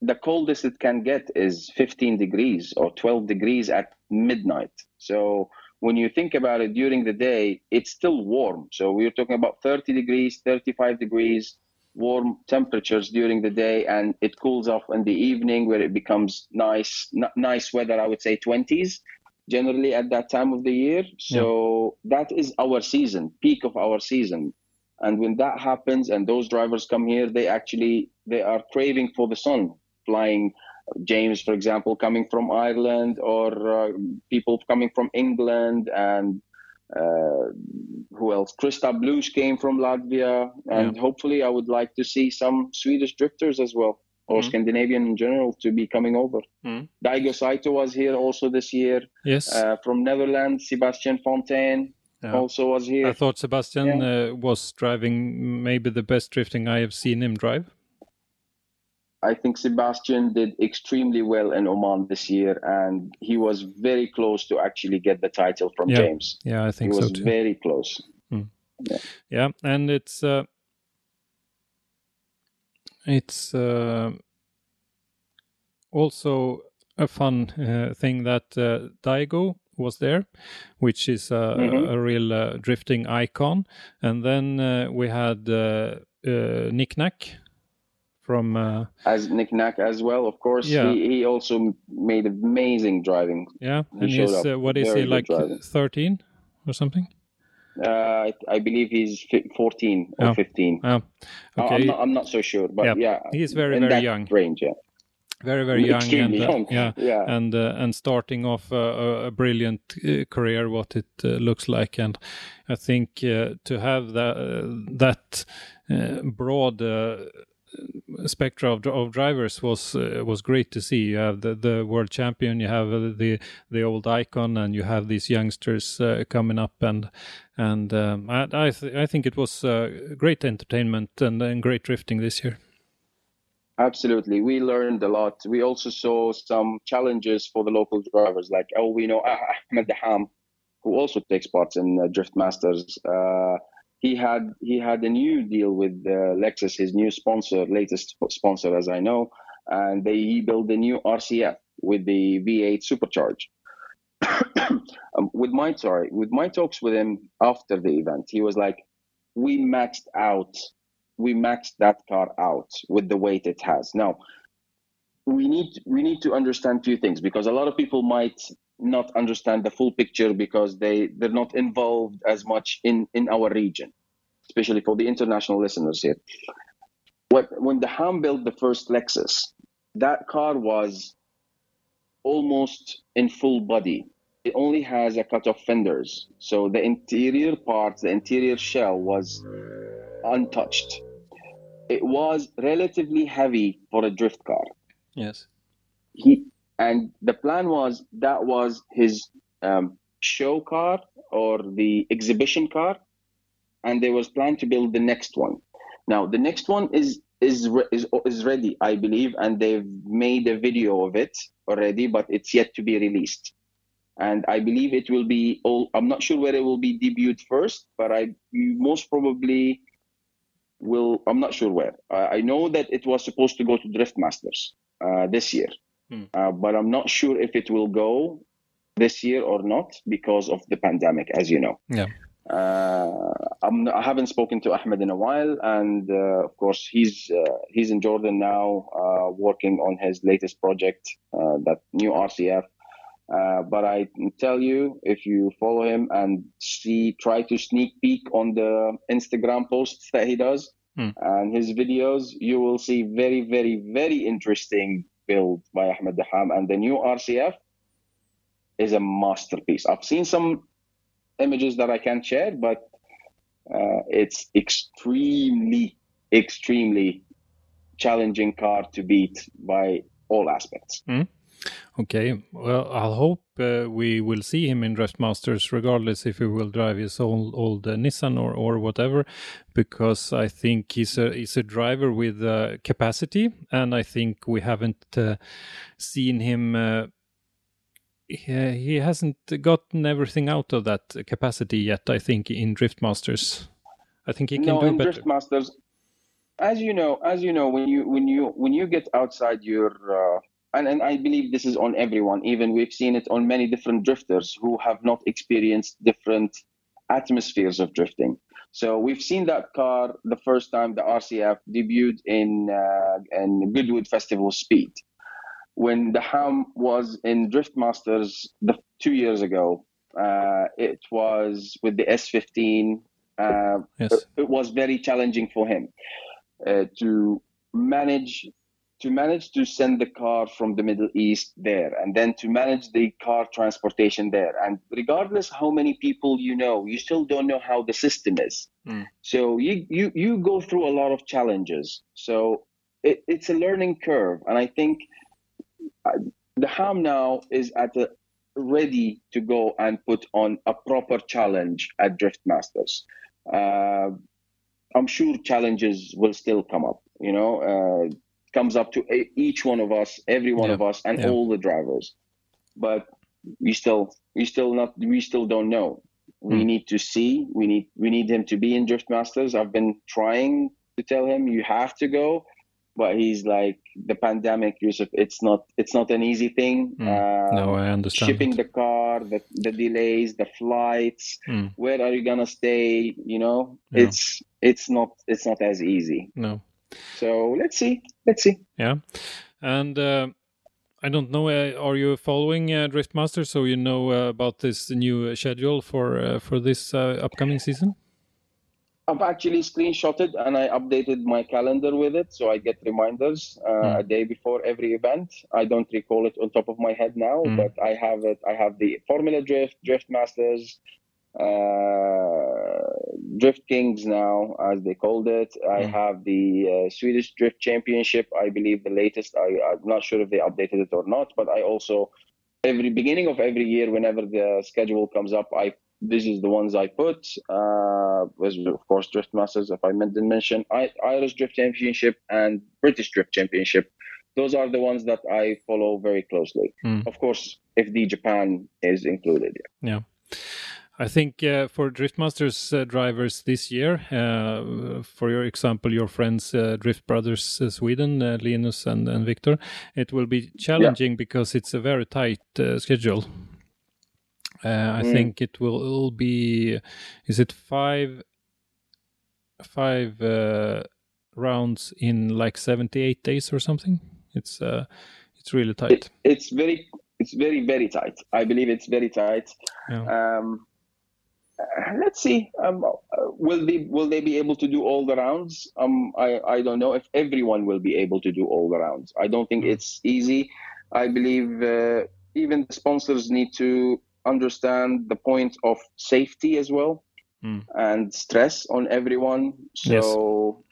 the coldest it can get is 15 degrees or 12 degrees at midnight. So when you think about it during the day, it's still warm. So we're talking about 30 degrees, 35 degrees, warm temperatures during the day, and it cools off in the evening where it becomes nice, n- nice weather. I would say 20s generally at that time of the year. So yeah. that is our season, peak of our season. And when that happens, and those drivers come here, they actually they are craving for the sun flying James, for example, coming from Ireland, or uh, people coming from England, and uh, who else? Kristaps Bluss came from Latvia, and yeah. hopefully, I would like to see some Swedish drifters as well, or mm. Scandinavian in general, to be coming over. Mm. Daigo Saito was here also this year. Yes, uh, from Netherlands, Sebastian Fontaine. Yeah. Also was here. I thought Sebastian yeah. Uh, was driving maybe the best drifting I have seen him drive. I think Sebastian did extremely well in Oman this year, and he was very close to actually get the title from yeah. James. Yeah, I think he so was too. very close. Mm. Yeah. yeah. and it's uh, it's uh, also a fun uh, thing that uh, Daigo was there, which is a, mm-hmm. a real uh, drifting icon, and then uh, we had uh, Nick Nack from uh, as Nick Nack as well. Of course, yeah. he, he also made amazing driving. Yeah, he and he's uh, what is he like thirteen or something? Uh, I, I, believe he's 14 or oh. 15. Oh. Okay. I'm not, I'm not so sure, but yeah, yeah he's very very young. Range, yeah. Very very young, and, uh, young. yeah, [laughs] yeah, and uh, and starting off a, a brilliant uh, career, what it uh, looks like, and I think to have that that broad spectra of, of drivers was uh, was great to see. You have the, the world champion, you have uh, the the old icon, and you have these youngsters uh, coming up, and and um, I I, th- I, think it was uh, great entertainment and, and great drifting this year. Absolutely, we learned a lot. We also saw some challenges for the local drivers, like oh, we know Ahmed Daham, who also takes part in uh, Drift Masters. He had he had a new deal with uh, Lexus, his new sponsor, latest sponsor, as I know, and they he built a new RCF with the V8 supercharge. [coughs] um, with my sorry, with my talks with him after the event, he was like, we maxed out we maxed that car out with the weight it has now we need we need to understand few things because a lot of people might not understand the full picture because they they're not involved as much in in our region especially for the international listeners here. What when Daham built the first lexus that car was almost in full body. It only has a cut of fenders so the interior part the interior shell was untouched. It was relatively heavy for a drift car. Yes. he and the plan was that was his um, show car or the exhibition car. And there was plan to build the next one. Now the next one is is is, is ready i believe. And they've made a video of it already but it's yet to be released. And i believe it will be all i'm not sure where it will be debuted first but i most probably will i'm not sure where. I, I know that it was supposed to go to drift masters uh, this year. Hmm. Uh, but I'm not sure if it will go this year or not because of the pandemic, as you know. Yeah. Uh, I'm, I haven't spoken to Ahmed in a while, and uh, of course he's uh, he's in Jordan now, uh, working on his latest project, uh, that new RCF. Uh, but I tell you, if you follow him and see, try to sneak peek on the Instagram posts that he does, Hmm. and his videos, you will see very, very, very interesting build by Ahmed Daham. And the new RCF is a masterpiece. I've seen some images that I can't share, but uh, it's extremely, extremely challenging car to beat by all aspects. Okay. Well, I'll hope uh, we will see him in Drift Masters, regardless if he will drive his old old uh, Nissan or or whatever, because I think he's a he's a driver with uh, capacity, and I think we haven't uh, seen him. Uh, he, he hasn't gotten everything out of that capacity yet. I think in Drift Masters, I think he can no, do in better. Drift Masters, as you know, as you know, when you when you when you get outside your uh, and, and I believe this is on everyone. Even we've seen it on many different drifters who have not experienced different atmospheres of drifting. So we've seen that car the first time the RCF debuted in uh, in Goodwood Festival Speed. When Daham was in Drift Masters the two years ago, uh, it was with the S15. Uh, Yes. it was very challenging for him uh, to manage to manage to send the car from the Middle East there and then to manage the car transportation there. And regardless how many people you know, you still don't know how the system is. Mm. So you, you, you go through a lot of challenges. So it, it's a learning curve. And I think uh, Daham now is at a ready to go and put on a proper challenge at Drift Masters. Uh, I'm sure challenges will still come up. You know, uh, comes up to e- each one of us, every one Yeah, of us, and yeah. all the drivers. But we still, we still not, we still don't know. We Hmm. need to see. We need, we need him to be in Drift Masters. I've been trying to tell him you have to go, but he's like the pandemic, Yusuf. It's not, it's not an easy thing. Uh, no, I understand. shipping the car, the, the delays, the flights, Hmm. where are you gonna stay? You know, Yeah. it's it's not it's not as easy. No. So let's see, let's see. Yeah, and uh, I don't know. Uh, are you following uh, Drift Master so you know uh, about this new uh, schedule for uh, for this uh, upcoming season? I've actually screenshotted and I updated my calendar with it, so I get reminders uh, Mm. a day before every event. I don't recall it on top of my head now, Mm. but I have it. I have the Formula Drift, Drift Masters, uh, Drift Kings now, as they called it. I Mm. have the uh, Swedish Drift Championship. I believe the latest. I, I'm not sure if they updated it or not, but I also every beginning of every year, whenever the schedule comes up, I this is the ones I put. Uh, of course Drift Masters, if I didn't mention, I, Irish Drift Championship and British Drift Championship. Those are the ones that I follow very closely. Mm. Of course, if the Japan is included. Yeah. I think uh, for Drift Masters uh, drivers this year, uh, for your example, your friends uh, Drift Brothers uh, Sweden, uh, Linus and, and Victor, it will be challenging because it's a very tight uh, schedule. Uh, I Mm. think it will, be, is it five five uh, rounds in like 78 days or something. It's uh, it's really tight. It, it's very it's very very tight. I believe it's very tight. Yeah. Um, let's see. Um, uh, will they will they be able to do all the rounds? Um, I I don't know if everyone will be able to do all the rounds. I don't think it's easy. I believe uh, even the sponsors need to understand the point of safety as well Mm. and stress on everyone. So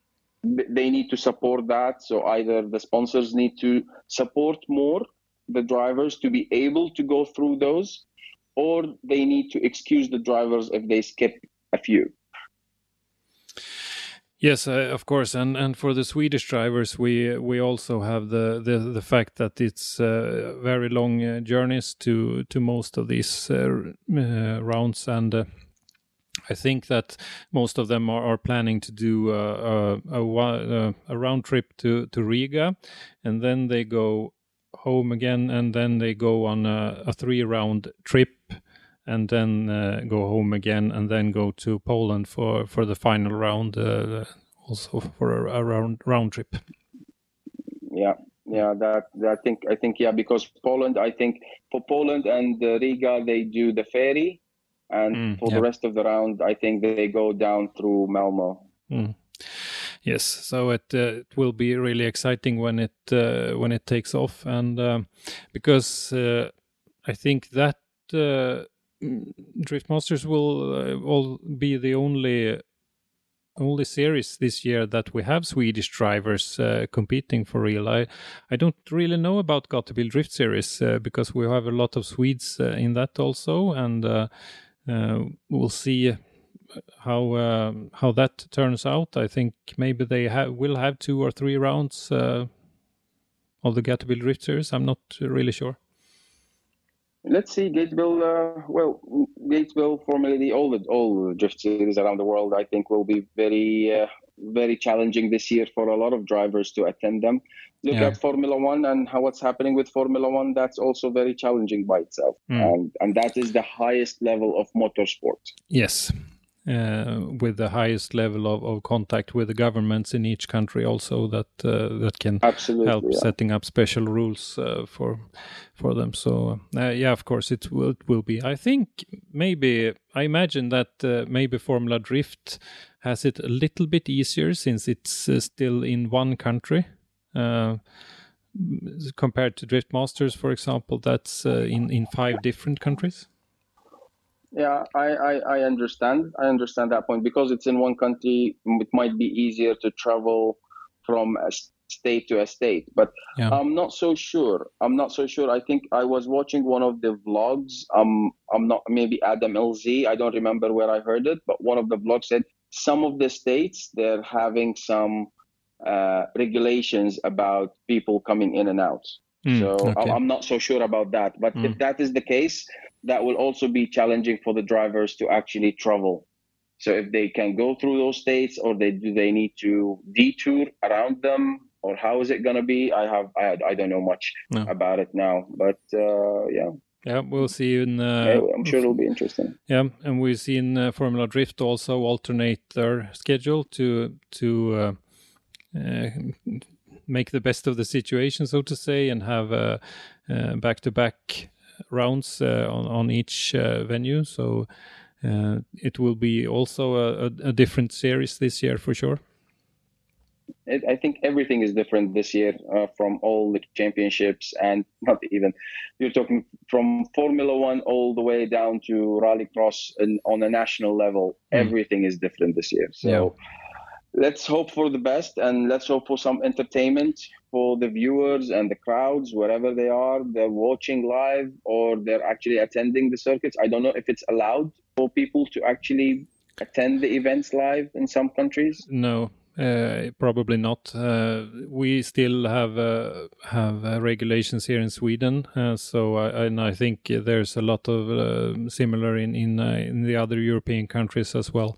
th- they need to support that. So either the sponsors need to support more the drivers to be able to go through those, or they need to excuse the drivers if they skip a few. Yes, uh, of course, and and for the Swedish drivers, we we also have the the, the fact that it's uh, very long uh, journeys to to most of these uh, uh, rounds, and uh, I think that most of them are, are planning to do a, a, a round trip to to Riga, and then they go home again, and then they go on a, a three round trip and then uh, go home again, and then go to Poland for for the final round, uh, also for a, a round round trip. Yeah, yeah. That, that I think I think yeah because Poland I think for Poland and uh, Riga they do the ferry, and Mm, for yeah. the rest of the round I think they go down through Malmo. Mm. Yes, so it uh, it will be really exciting when it uh, when it takes off, and um, because uh, I think that uh, Drift Masters will uh, all be the only only series this year that we have Swedish drivers uh, competing for real. I I don't really know about Gatebil Drift Series uh, because we have a lot of Swedes uh, in that also, and uh, uh, we'll see how um, how that turns out. I think maybe they have will have two or three rounds uh, of the Gatebil Drift Series. I'm not really sure. Let's see, Gatebil. Uh, well, Gatebil, formerly all the all the drift series around the world, I think will be very uh, very challenging this year for a lot of drivers to attend them. Look Yeah. at Formula One and how what's happening with Formula One. That's also very challenging by itself, Mm. and and that is the highest level of motorsport. Yes. Uh, with the highest level of, of contact with the governments in each country, also that uh, that can Absolutely, help yeah. setting up special rules uh, for for them. So yeah, of course it will it will be. I think maybe I imagine that maybe Formula Drift has it a little bit easier since it's still in one country. Uh, compared to Drift Masters, for example, that's uh, in in five different countries. Yeah, I, I, I understand. I understand that point because it's in one country. It might be easier to travel from a state to a state, but Yeah. I'm not so sure. I'm not so sure. I think I was watching one of the vlogs. Um, I'm not maybe Adam LZ. I don't remember where I heard it, but one of the vlogs said some of the states they're having some uh, regulations about people coming in and out. Mm, So okay. I'm- not so sure about that. But Mm. if that is the case, that will also be challenging for the drivers to actually travel. So if they can go through those states, or they do they need to detour around them, or how is it going to be? I have I, I don't know much No. about it now, but uh, yeah, Yeah, we'll see in. Uh, yeah, I'm sure it'll be interesting. Yeah, and we've seen uh, Formula Drift also alternate their schedule to to uh, uh, make the best of the situation, so to say, and have uh, uh, back-to-back rounds uh, on on each uh, venue. So uh, it will be also a, a, a different series this year for sure. it, I think everything is different this year uh, from all the championships and [laughs] not even you're talking from Formula One all the way down to Rallycross and on a national level. Mm. Everything is different this year. So Yeah. Let's hope for the best and let's hope for some entertainment for the viewers and the crowds wherever they are. They're watching live or they're actually attending the circuits. I don't know if it's allowed for people to actually attend the events live in some countries. No, uh, probably not. Uh, we still have uh, have uh, regulations here in Sweden, uh, so I, and I think there's a lot of uh, similar in in, in the other European countries as well.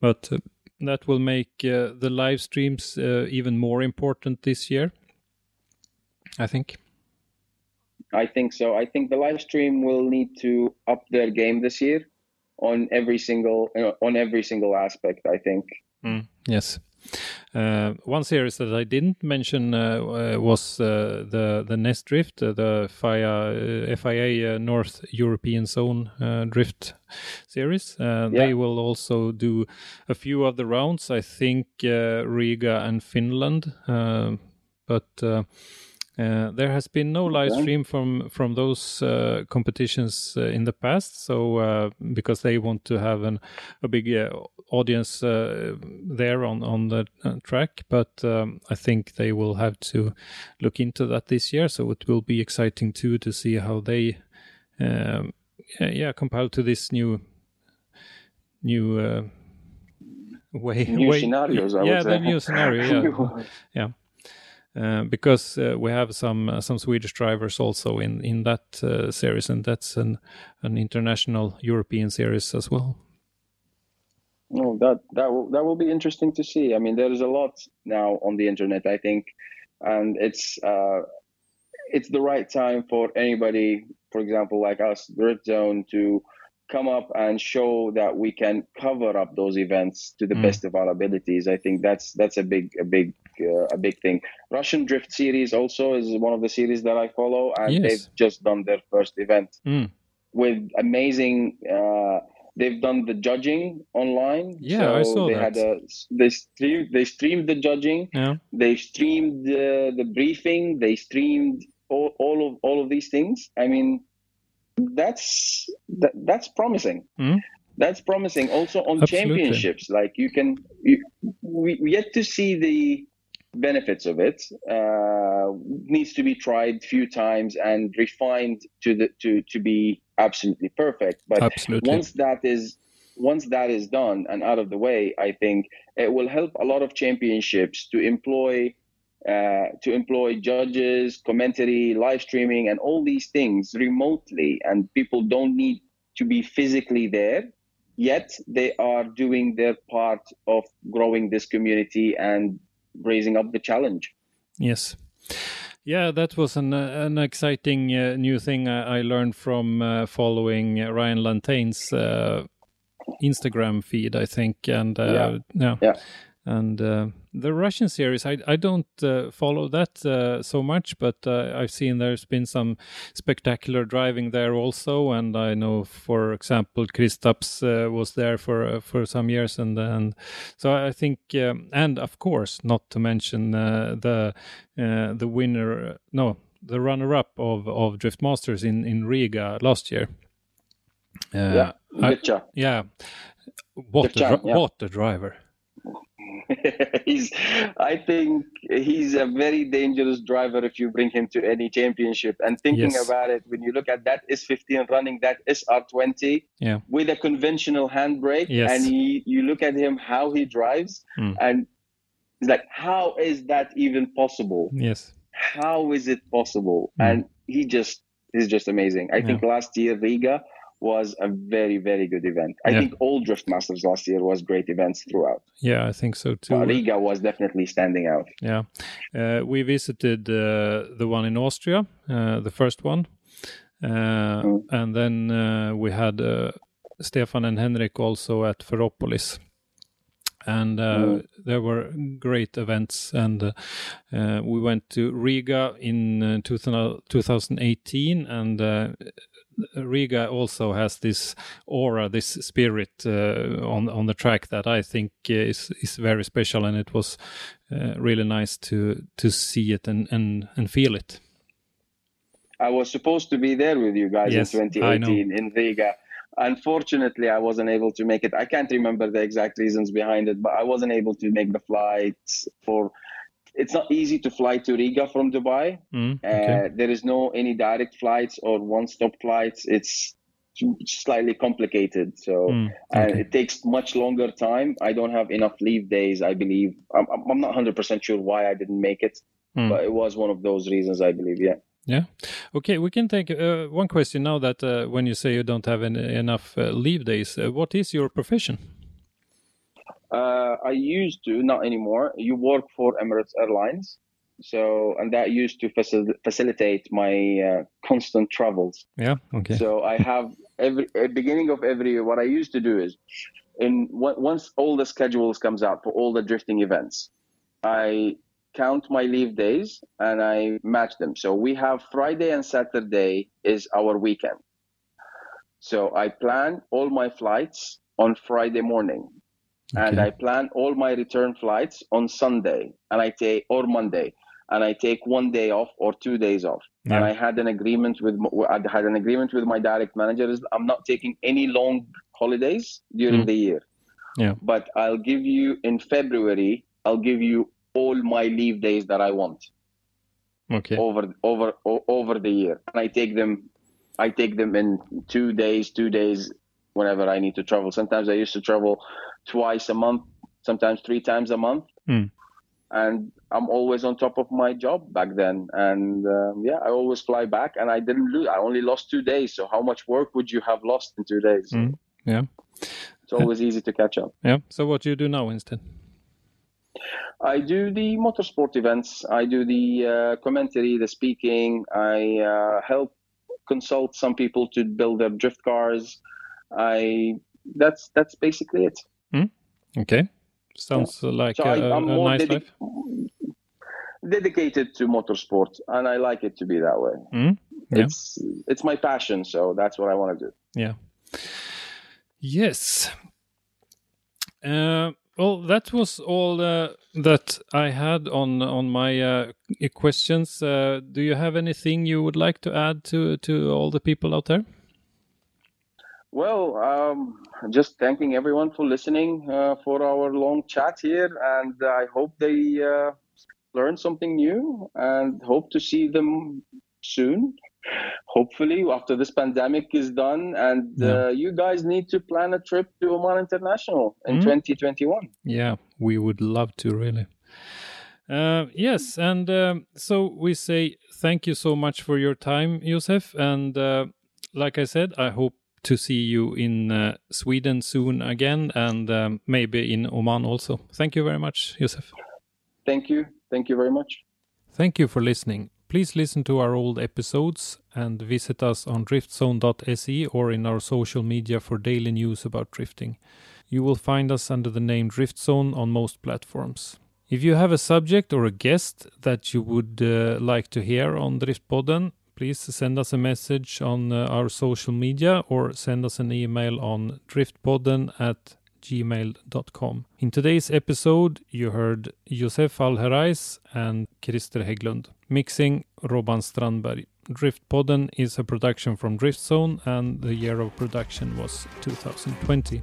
But that will make uh, the live streams uh, even more important this year. I think. I think so. I think the live stream will need to up their game this year on every single you on every single aspect. I think. Yes. Uh, one series that I didn't mention uh, uh, was uh, the the NEZ Drift, uh, the FIA, FIA North European Zone Drift series. Yeah. They will also do a few of the rounds. I think Riga and Finland, but. Uh, there has been no live stream from from those uh, competitions uh, in the past, so uh, because they want to have an, a big uh, audience there on on the track, but um, I think they will have to look into that this year. So it will be exciting too to see how they, um, yeah, compile to this new new way new way, scenarios. I yeah, the new scenario. Yeah, [laughs] yeah. Uh, because uh, we have some uh, some Swedish drivers also in in that uh, series, and that's an an international European series as well. No, that that will that will be interesting to see. I mean, there is a lot now on the internet, I think, and it's uh, it's the right time for anybody, for example, like us, Drift Zone, to come up and show that we can cover up those events to the mm. best of our abilities. I think that's that's a big a big uh, a big thing. Russian Drift series also is one of the series that I follow, and yes. they've just done their first event mm. with amazing. Uh, they've done the judging online. Yeah, so I saw they that. Had a, they streamed they streamed the judging. Yeah. They streamed the, the briefing. They streamed all, all of all of these things. I mean, that's that, that's promising. Mm that's promising also on Absolutely. championships like you can you, we yet to see the benefits of it uh, needs to be tried a few times and refined to the to to be absolutely perfect but absolutely. once that is once that is done and out of the way i think it will help a lot of championships to employ uh, to employ judges commentary live streaming and all these things remotely and people don't need to be physically there yet they are doing their part of growing this community and raising up the challenge. Yes. Yeah, that was an uh, an exciting uh, new thing I, I learned from uh, following Ryan Lantain's uh, Instagram feed, I think, and uh, yeah. yeah, and uh, the Russian series, I, I don't uh, follow that uh, so much, but uh, I've seen there's been some spectacular driving there also, and I know, for example, Kristaps uh, was there for uh, for some years, and and so I think, um, and of course, not to mention the the winner, no, the runner-up of of Drift Masters in in Riga last year. yeah, I, yeah. What a, yeah. what a driver! [laughs] he's i think he's a very dangerous driver if you bring him to any championship and thinking yes. about it when you look at that S15 running that r20 yeah. with a conventional handbrake yes. and he, you look at him how he drives mm. and it's like how is that even possible yes how is it possible mm. and he just is just amazing i yeah. think last year riga was a very very good event. I yeah. think all Drift Masters last year was great events throughout. Yeah, I think so too. But Riga was definitely standing out. Yeah, uh, we visited uh, the one in Austria, uh, the first one, mm. and then uh, we had uh, Stefan and Henrik also at Ferropolis. And uh, mm. there were great events, and we went to Riga in 2018, and Riga also has this aura, this spirit uh, on on the track that I think is is very special, and it was uh, really nice to to see it and and and feel it. I was supposed to be there with you guys yes, in 2018 in Riga. Unfortunately, I wasn't able to make it. I can't remember the exact reasons behind it, but I wasn't able to make the flight for it's not easy to fly to Riga from Dubai. Mm, okay. uh, there is no any direct flights or one-stop flights. It's slightly complicated. So mm, okay. and it takes much longer time. I don't have enough leave days. I believe I'm, I'm not 100 percent sure why I didn't make it, mm. but it was one of those reasons. I believe. Yeah. Yeah. Okay, we can take uh, one question now. That uh, when you say you don't have any, enough uh, leave days, uh, what is your profession? Uh, I used to, not anymore. You work for Emirates Airlines. So, and that used to facil- facilitate my uh, constant travels. Yeah. Okay. So I have every at beginning of every what I used to do is in once all the schedules comes out for all the drifting events, I count my leave days and I match them. So we have Friday and Saturday is our weekend. So I plan all my flights on Friday morning. Okay. And I plan all my return flights on Sunday and I take or Monday and I take one day off or two days off. Yeah. And I had an agreement with I had an agreement with my direct managers. I'm not taking any long holidays during mm. the year. Yeah. But I'll give you in February. I'll give you all my leave days that I want. Okay. Over over over the year, and I take them. I take them in two days, two days, whenever I need to travel. Sometimes I used to travel twice a month, sometimes three times a month. Mm and I'm always on top of my job back then. And um, yeah, I always fly back, and I didn't lose. I only lost two days. So how much work would you have lost in two days? Mm, yeah, it's always easy to catch up. Yeah. So what do you do now instead? I do the motorsport events. I do the uh, commentary, the speaking. I uh, help consult some people to build their drift cars. I that's that's basically it. Mm, okay. Sounds yeah. like so a, I, am a nice dedi- life. Dedicated to motorsport, and I like it to be that way. Mm, yeah. It's it's my passion, so that's what I want to do. Yeah. Yes. Uh, well, that was all uh, that I had on on my uh, questions. Uh, do you have anything you would like to add to to all the people out there? Well, um, just thanking everyone for listening uh, for our long chat here, and I hope they uh, learn something new, and hope to see them soon. Hopefully, after this pandemic is done, and yeah. uh, you guys need to plan a trip to Oman International in mm. 2021. Yeah, we would love to really. Uh, yes, and um, so we say thank you so much for your time, Josef. And uh, like I said, I hope to see you in uh, Sweden soon again and um, maybe in Oman also. Thank you very much, Josef. Thank you. Thank you very much. Thank you for listening. Please listen to our old episodes and visit us on driftzone.se or in our social media for daily news about drifting. You will find us under the name Driftzone on most platforms. If you have a subject or a guest that you would uh, like to hear on Driftpodden, please send us a message on uh, our social media or send us an email on driftpodden at gmail.com. In today's episode, you heard Josef Alherais and Christer Hägglund. Mixing Robban Strandberg. Driftpodden is a production from Driftzone and the year of production was 2020.